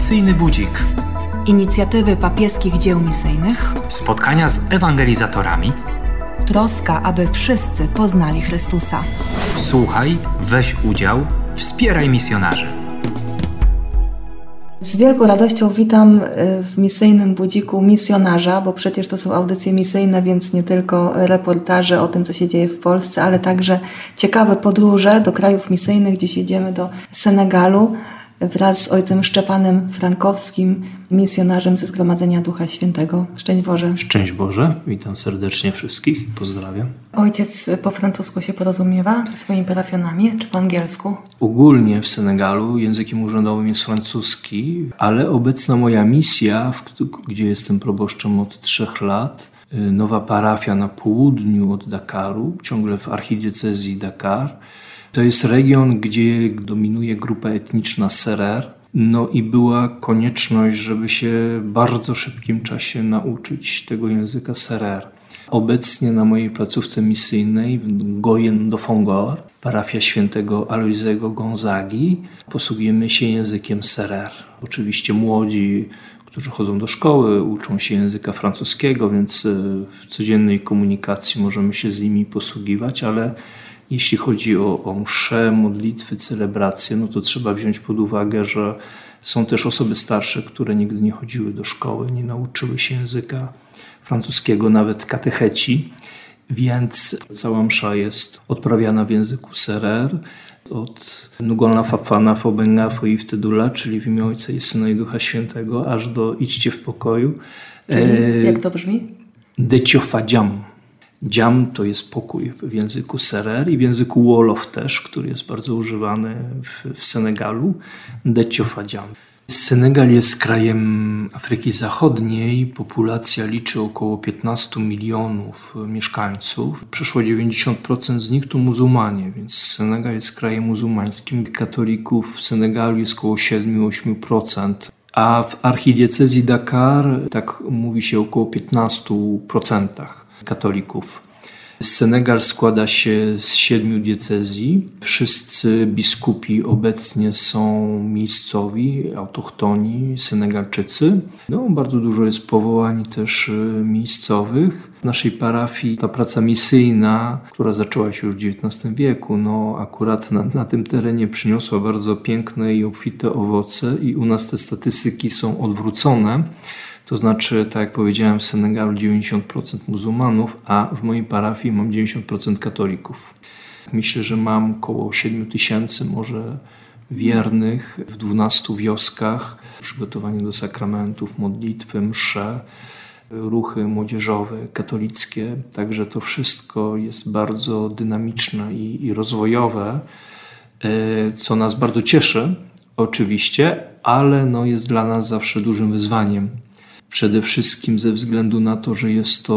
Misyjny Budzik. Inicjatywy papieskich dzieł misyjnych. Spotkania z ewangelizatorami. Troska, aby wszyscy poznali Chrystusa. Słuchaj, weź udział, wspieraj misjonarzy. Z wielką radością witam y, w misyjnym budziku misjonarza, bo przecież to są audycje misyjne, więc nie tylko reportaże o tym, co się dzieje w Polsce, ale także ciekawe podróże do krajów misyjnych. Dziś jedziemy do Senegalu wraz z ojcem Szczepanem Frankowskim, misjonarzem ze Zgromadzenia Ducha Świętego. Szczęść Boże. Szczęść Boże, witam serdecznie wszystkich i pozdrawiam. Ojciec po francusku się porozumiewa ze swoimi parafianami, czy po angielsku? Ogólnie w Senegalu językiem urzędowym jest francuski, ale obecna moja misja, gdzie jestem proboszczem od trzech lat, y, nowa parafia na południu od Dakaru, ciągle w archidiecezji Dakar, to jest region, gdzie dominuje grupa etniczna Serer. No i była konieczność, żeby się w bardzo szybkim czasie nauczyć tego języka Serer. Obecnie na mojej placówce misyjnej w Goyen do Fongor, parafia świętego Aloizego Gonzagi, posługujemy się językiem Serer. Oczywiście młodzi, którzy chodzą do szkoły, uczą się języka francuskiego, więc e, w codziennej komunikacji możemy się z nimi posługiwać, ale jeśli chodzi o, o msze, modlitwy, celebracje, no to trzeba wziąć pod uwagę, że są też osoby starsze, które nigdy nie chodziły do szkoły, nie nauczyły się języka francuskiego, nawet katecheci, więc cała msza jest odprawiana w języku serer od Nugona Fafana Fobenga Foiftedula, czyli w imię Ojca i Syna i Ducha Świętego, aż do idźcie w pokoju. Czyli, e, jak to brzmi? Deciofadiam Dziam to jest pokój w języku Serer i w języku Wolof też, który jest bardzo używany w, w Senegalu. Deciofa dziam. Senegal jest krajem Afryki Zachodniej. Populacja liczy około 15 milionów mieszkańców. Przeszło 90% z nich to muzułmanie, więc Senegal jest krajem muzułmańskim. Katolików w Senegalu jest około 7-8%. A w archidiecezji Dakar, tak mówi się, około 15% katolików. Senegal składa się z siedmiu diecezji. Wszyscy biskupi obecnie są miejscowi, autochtoni, Senegalczycy. No, bardzo dużo jest powołań też y, miejscowych. W naszej parafii ta praca misyjna, która zaczęła się już w XIX wieku, no akurat na, na tym terenie przyniosła bardzo piękne i obfite owoce i u nas te statystyki są odwrócone. To znaczy, tak jak powiedziałem, w Senegalu 90% muzułmanów, a w mojej parafii mam 90% katolików. Myślę, że mam około 7 tysięcy może wiernych w 12 wioskach, przygotowanie do sakramentów, modlitwy, msze, ruchy młodzieżowe, katolickie. Także to wszystko jest bardzo dynamiczne i, i rozwojowe, e, co nas bardzo cieszy, oczywiście, ale no jest dla nas zawsze dużym wyzwaniem przede wszystkim ze względu na to, że jest to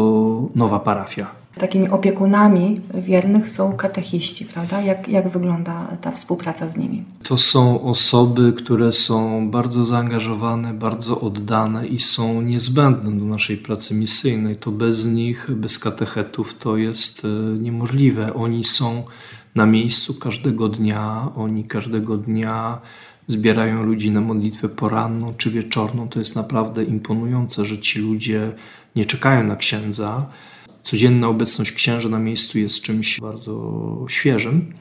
nowa parafia. Takimi opiekunami wiernych są katechiści, prawda? Jak, jak wygląda ta współpraca z nimi? To są osoby, które są bardzo zaangażowane, bardzo oddane i są niezbędne do naszej pracy misyjnej. To bez nich, bez katechetów, to jest e, niemożliwe. Oni są na miejscu każdego dnia, oni każdego dnia zbierają ludzi na modlitwę poranną czy wieczorną. To jest naprawdę imponujące, że ci ludzie nie czekają na księdza. Codzienna obecność księża na miejscu jest czymś bardzo świeżym.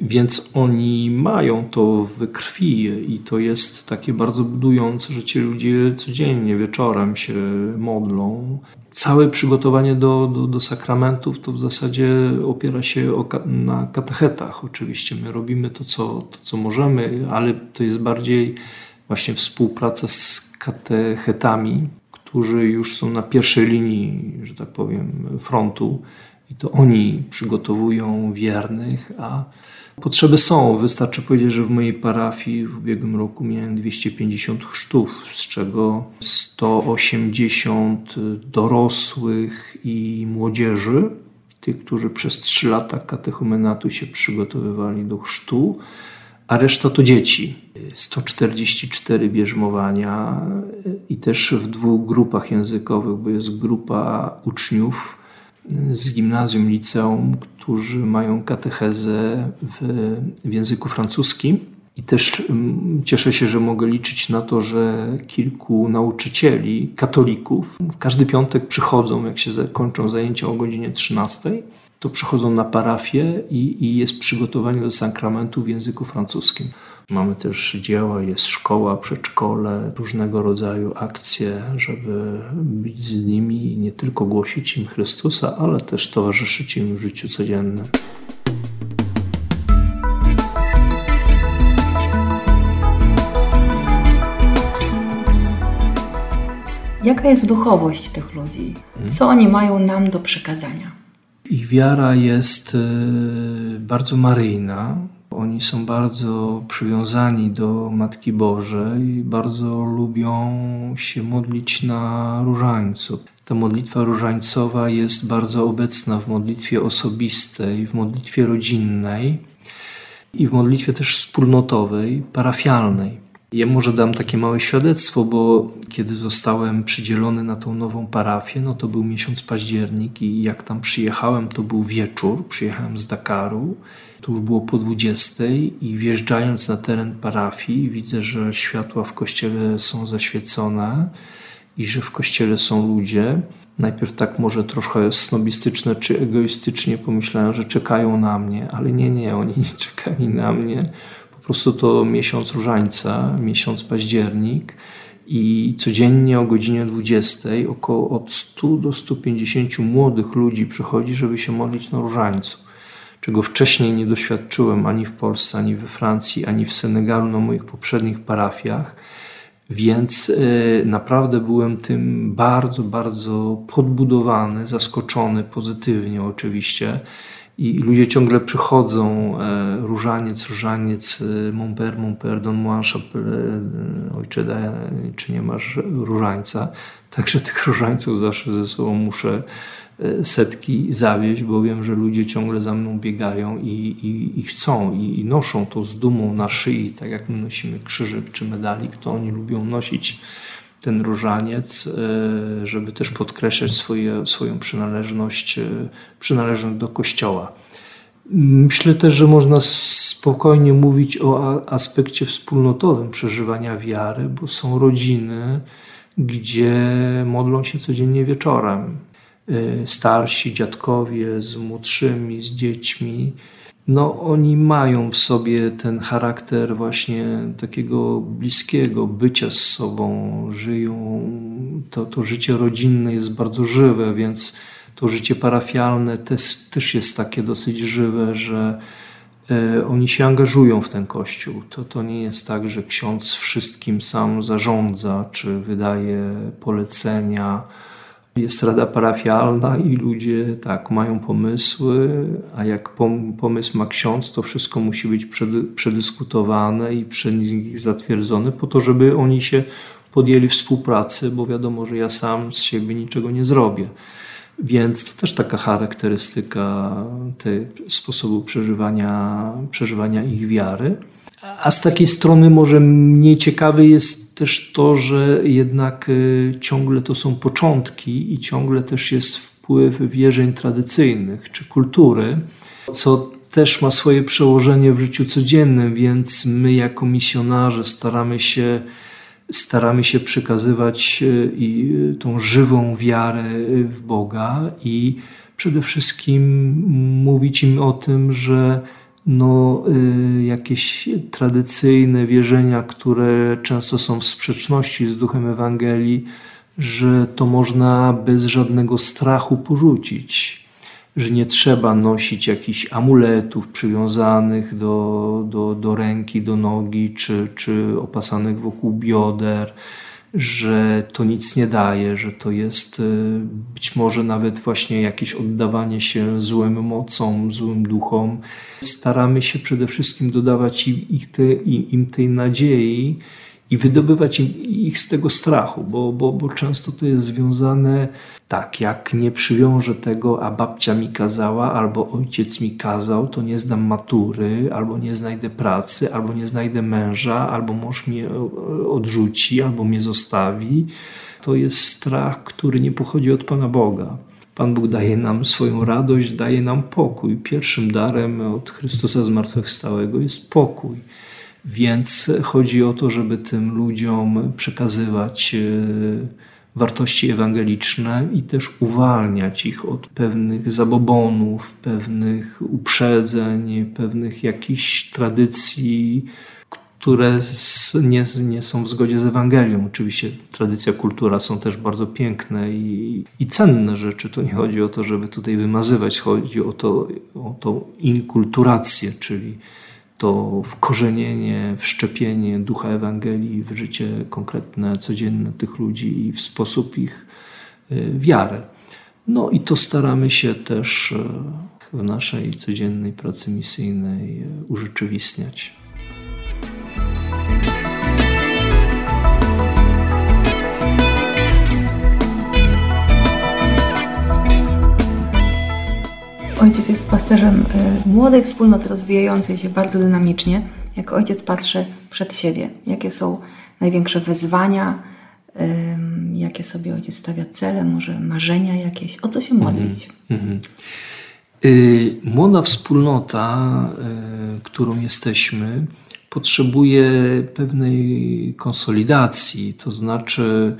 Więc oni mają to w krwi i to jest takie bardzo budujące, że ci ludzie codziennie wieczorem się modlą. Całe przygotowanie do, do, do sakramentów to w zasadzie opiera się o, na katechetach. Oczywiście my robimy to co, to, co możemy, ale to jest bardziej właśnie współpraca z katechetami, którzy już są na pierwszej linii, że tak powiem, frontu i to oni przygotowują wiernych, a Potrzeby są. Wystarczy powiedzieć, że w mojej parafii w ubiegłym roku miałem 250 chrztów, z czego 180 dorosłych i młodzieży, tych, którzy przez 3 lata katechumenatu się przygotowywali do chrztu, a reszta to dzieci. 144 bierzmowania i też w dwóch grupach językowych, bo jest grupa uczniów z gimnazjum, liceum, którzy mają katechezę w, w języku francuskim I też mm, cieszę się, że mogę liczyć na to, że kilku nauczycieli, katolików, w każdy piątek przychodzą, jak się kończą zajęcia o godzinie 13, to przychodzą na parafię i, i jest przygotowanie do sakramentu w języku francuskim. Mamy też dzieła, jest szkoła, przedszkole, różnego rodzaju akcje, żeby być z nimi i nie tylko głosić im Chrystusa, ale też towarzyszyć im w życiu codziennym. Jaka jest duchowość tych ludzi? Co oni mają nam do przekazania? Ich wiara jest e, bardzo maryjna. Oni są bardzo przywiązani do Matki Bożej, bardzo lubią się modlić na różańcu. Ta modlitwa różańcowa jest bardzo obecna w modlitwie osobistej, w modlitwie rodzinnej i w modlitwie też wspólnotowej, parafialnej. Ja może dam takie małe świadectwo, bo kiedy zostałem przydzielony na tą nową parafię, no to był miesiąc październik i jak tam przyjechałem, to był wieczór. Przyjechałem z Dakaru, to już było po 20 i wjeżdżając na teren parafii widzę, że światła w kościele są zaświecone i że w kościele są ludzie. Najpierw tak może trochę snobistyczne czy egoistycznie pomyślałem, że czekają na mnie, ale nie, nie, oni nie czekali na mnie prostu to miesiąc różańca, miesiąc październik i codziennie o godzinie 20 około od 100 do 150 młodych ludzi przychodzi, żeby się modlić na różańcu, czego wcześniej nie doświadczyłem ani w Polsce, ani we Francji, ani w Senegalu na moich poprzednich parafiach. Więc e, naprawdę byłem tym bardzo, bardzo podbudowany, zaskoczony pozytywnie oczywiście i ludzie ciągle przychodzą, e, różaniec, różaniec, e, mon père, mon père, don moi e, ojcze, czy nie masz różańca. Także tych różańców zawsze ze sobą muszę setki zawieść, bo wiem, że ludzie ciągle za mną biegają i, i, i chcą i, i, noszą to z dumą na szyi, tak jak my nosimy krzyżyk czy medalik, to oni lubią nosić ten różaniec, e, żeby też podkreślać swoje, swoją przynależność, e, przynależność do Kościoła. Myślę też, że można spokojnie mówić o aspekcie wspólnotowym przeżywania wiary, bo są rodziny, gdzie modlą się codziennie wieczorem. E, starsi dziadkowie z młodszymi, z dziećmi no oni mają w sobie ten charakter właśnie takiego bliskiego bycia z sobą, żyją, to, to życie rodzinne jest bardzo żywe, więc to życie parafialne też, też jest takie dosyć żywe, że e, oni się angażują w ten kościół. To, to nie jest tak, że ksiądz wszystkim sam zarządza, czy wydaje polecenia, jest rada parafialna i ludzie tak mają pomysły, a jak pomysł ma ksiądz, to wszystko musi być przedyskutowane i przez nich zatwierdzone po to, żeby oni się podjęli współpracy, bo wiadomo, że ja sam z siebie niczego nie zrobię. Więc to też taka charakterystyka tego sposobu przeżywania, przeżywania ich wiary. A z takiej strony może mniej ciekawy jest też to, że jednak y, ciągle to są początki i ciągle też jest wpływ wierzeń tradycyjnych czy kultury, co też ma swoje przełożenie w życiu codziennym, więc my jako misjonarze staramy się staramy się przekazywać y, i y, tą żywą wiarę w Boga i przede wszystkim mówić im o tym, że no, y, jakieś tradycyjne wierzenia, które często są w sprzeczności z duchem Ewangelii, że to można bez żadnego strachu porzucić, że nie trzeba nosić jakichś amuletów przywiązanych do, do, do ręki, do nogi, czy, czy opasanych wokół bioder że to nic nie daje, że to jest y, być może nawet właśnie jakieś oddawanie się złym mocom, złym duchom. Staramy się przede wszystkim dodawać im, im tej nadziei, i wydobywać ich z tego strachu, bo, bo, bo często to jest związane tak, jak nie przywiążę tego, a babcia mi kazała, albo ojciec mi kazał, to nie zdam matury, albo nie znajdę pracy, albo nie znajdę męża, albo mąż mnie odrzuci, albo mnie zostawi. To jest strach, który nie pochodzi od Pana Boga. Pan Bóg daje nam swoją radość, daje nam pokój. Pierwszym darem od Chrystusa zmartwychwstałego jest pokój Więc chodzi o to, żeby tym ludziom przekazywać wartości ewangeliczne i też uwalniać ich od pewnych zabobonów, pewnych uprzedzeń, pewnych jakichś tradycji, które nie, nie są w zgodzie z Ewangelią. Oczywiście tradycja, kultura są też bardzo piękne i, i cenne rzeczy. To nie chodzi o to, żeby tutaj wymazywać, chodzi o, to, o tą inkulturację, czyli to wkorzenienie, wszczepienie ducha Ewangelii w życie konkretne, codzienne tych ludzi i w sposób ich y, wiarę. No i to staramy się też y, w naszej codziennej pracy misyjnej y, urzeczywistniać. Ojciec jest pasterzem y, młodej wspólnoty rozwijającej się bardzo dynamicznie. Jak ojciec patrzy przed siebie, jakie są największe wyzwania, jakie sobie ojciec stawia cele, może marzenia jakieś, o co się modlić? Mm -hmm. Młoda wspólnota, y, którą jesteśmy, potrzebuje pewnej konsolidacji, to znaczy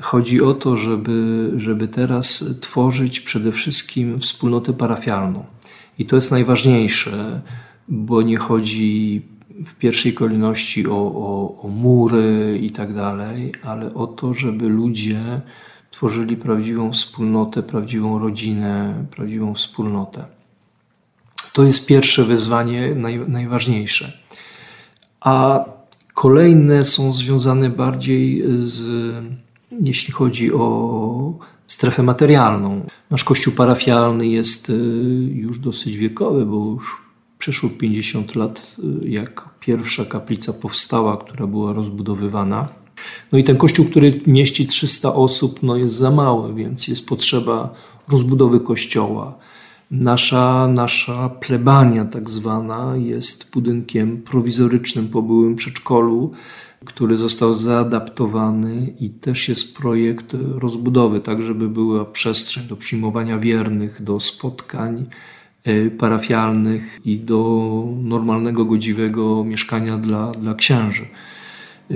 Chodzi o to, żeby, żeby teraz tworzyć przede wszystkim wspólnotę parafialną. I to jest najważniejsze, bo nie chodzi w pierwszej kolejności o, o, o mury i tak dalej, ale o to, żeby ludzie tworzyli prawdziwą wspólnotę, prawdziwą rodzinę, prawdziwą wspólnotę. To jest pierwsze wyzwanie, naj, najważniejsze. A kolejne są związane bardziej z jeśli chodzi o strefę materialną. Nasz kościół parafialny jest y, już dosyć wiekowy, bo już przeszło 50 lat, y, jak pierwsza kaplica powstała, która była rozbudowywana. No i ten kościół, który mieści 300 osób, no jest za mały, więc jest potrzeba rozbudowy kościoła. Nasza, nasza plebania, tak zwana, jest budynkiem prowizorycznym po byłym przedszkolu, który został zaadaptowany i też jest projekt rozbudowy, tak żeby była przestrzeń do przyjmowania wiernych, do spotkań e, parafialnych i do normalnego, godziwego mieszkania dla, dla księży.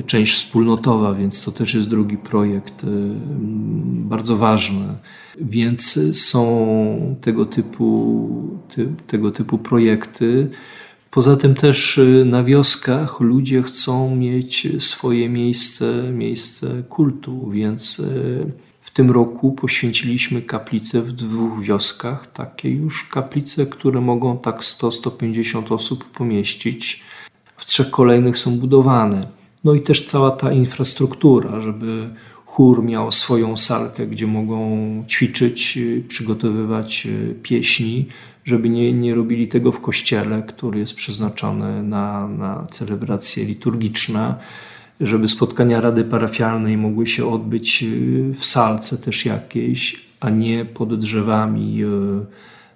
Część wspólnotowa, więc to też jest drugi projekt e, bardzo ważny. Więc są tego typu, tego typu projekty. Poza tym też y, na wioskach ludzie chcą mieć swoje miejsce, miejsce kultu, więc y, w tym roku poświęciliśmy kaplice w dwóch wioskach, takie już kaplice, które mogą tak 100-150 osób pomieścić. W trzech kolejnych są budowane. No i też cała ta infrastruktura, żeby chór miał swoją salkę, gdzie mogą ćwiczyć, y, przygotowywać pieśni żeby nie, nie robili tego w kościele, który jest przeznaczony na, na celebracje liturgiczne, żeby spotkania Rady Parafialnej mogły się odbyć y, w salce też jakiejś, a nie pod drzewami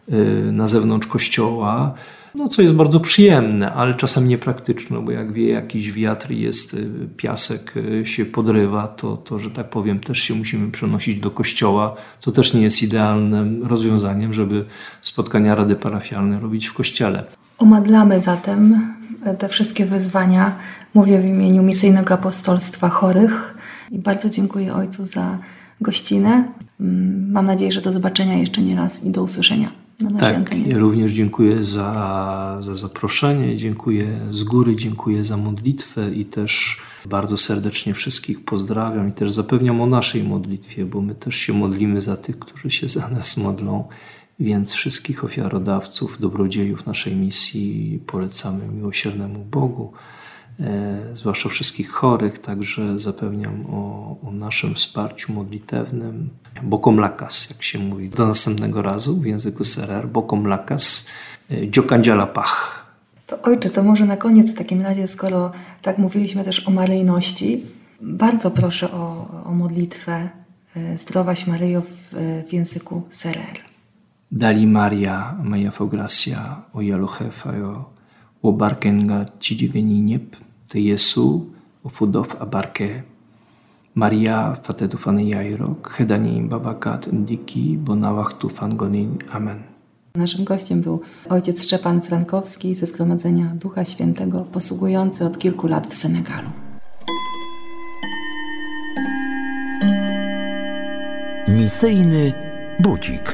y, y, na zewnątrz kościoła no, co jest bardzo przyjemne, ale czasem niepraktyczne, bo jak wie jakiś wiatr jest, y, piasek y, się podrywa, to, to, że tak powiem, też się musimy przenosić do kościoła. To też nie jest idealnym rozwiązaniem, żeby spotkania Rady Parafialnej robić w kościele. Omadlamy zatem te wszystkie wyzwania. Mówię w imieniu Misyjnego Apostolstwa Chorych i bardzo dziękuję Ojcu za gościnę. Mm, mam nadzieję, że do zobaczenia jeszcze nie raz i do usłyszenia tak, ja również dziękuję za, za zaproszenie, dziękuję z góry, dziękuję za modlitwę i też bardzo serdecznie wszystkich pozdrawiam i też zapewniam o naszej modlitwie, bo my też się modlimy za tych, którzy się za nas modlą, więc wszystkich ofiarodawców, dobrodziejów naszej misji polecamy miłosiernemu Bogu. E, zwłaszcza wszystkich chorych, także zapewniam o, o naszym wsparciu modlitewnym. Bokom lakas, jak się mówi. Do następnego razu w języku serer. Bokom lakas, e, dziokandziala pach. To ojcze, to może na koniec w takim razie, skoro tak mówiliśmy też o maryjności, bardzo proszę o, o modlitwę e, Zdrowaś Maryjo w, w języku serer. Dali Maria, Maja Fogracia, o Jalochefa, o Obarkenga niep te Jesu, o fudof abarke. Maria fatetu fany jairo, khedani babakat ndiki bonawach tu fangonin. Amen. Naszym gościem był ojciec Szczepan Frankowski ze Zgromadzenia Ducha Świętego, posługujący od kilku lat w Senegalu. Misyjny budzik.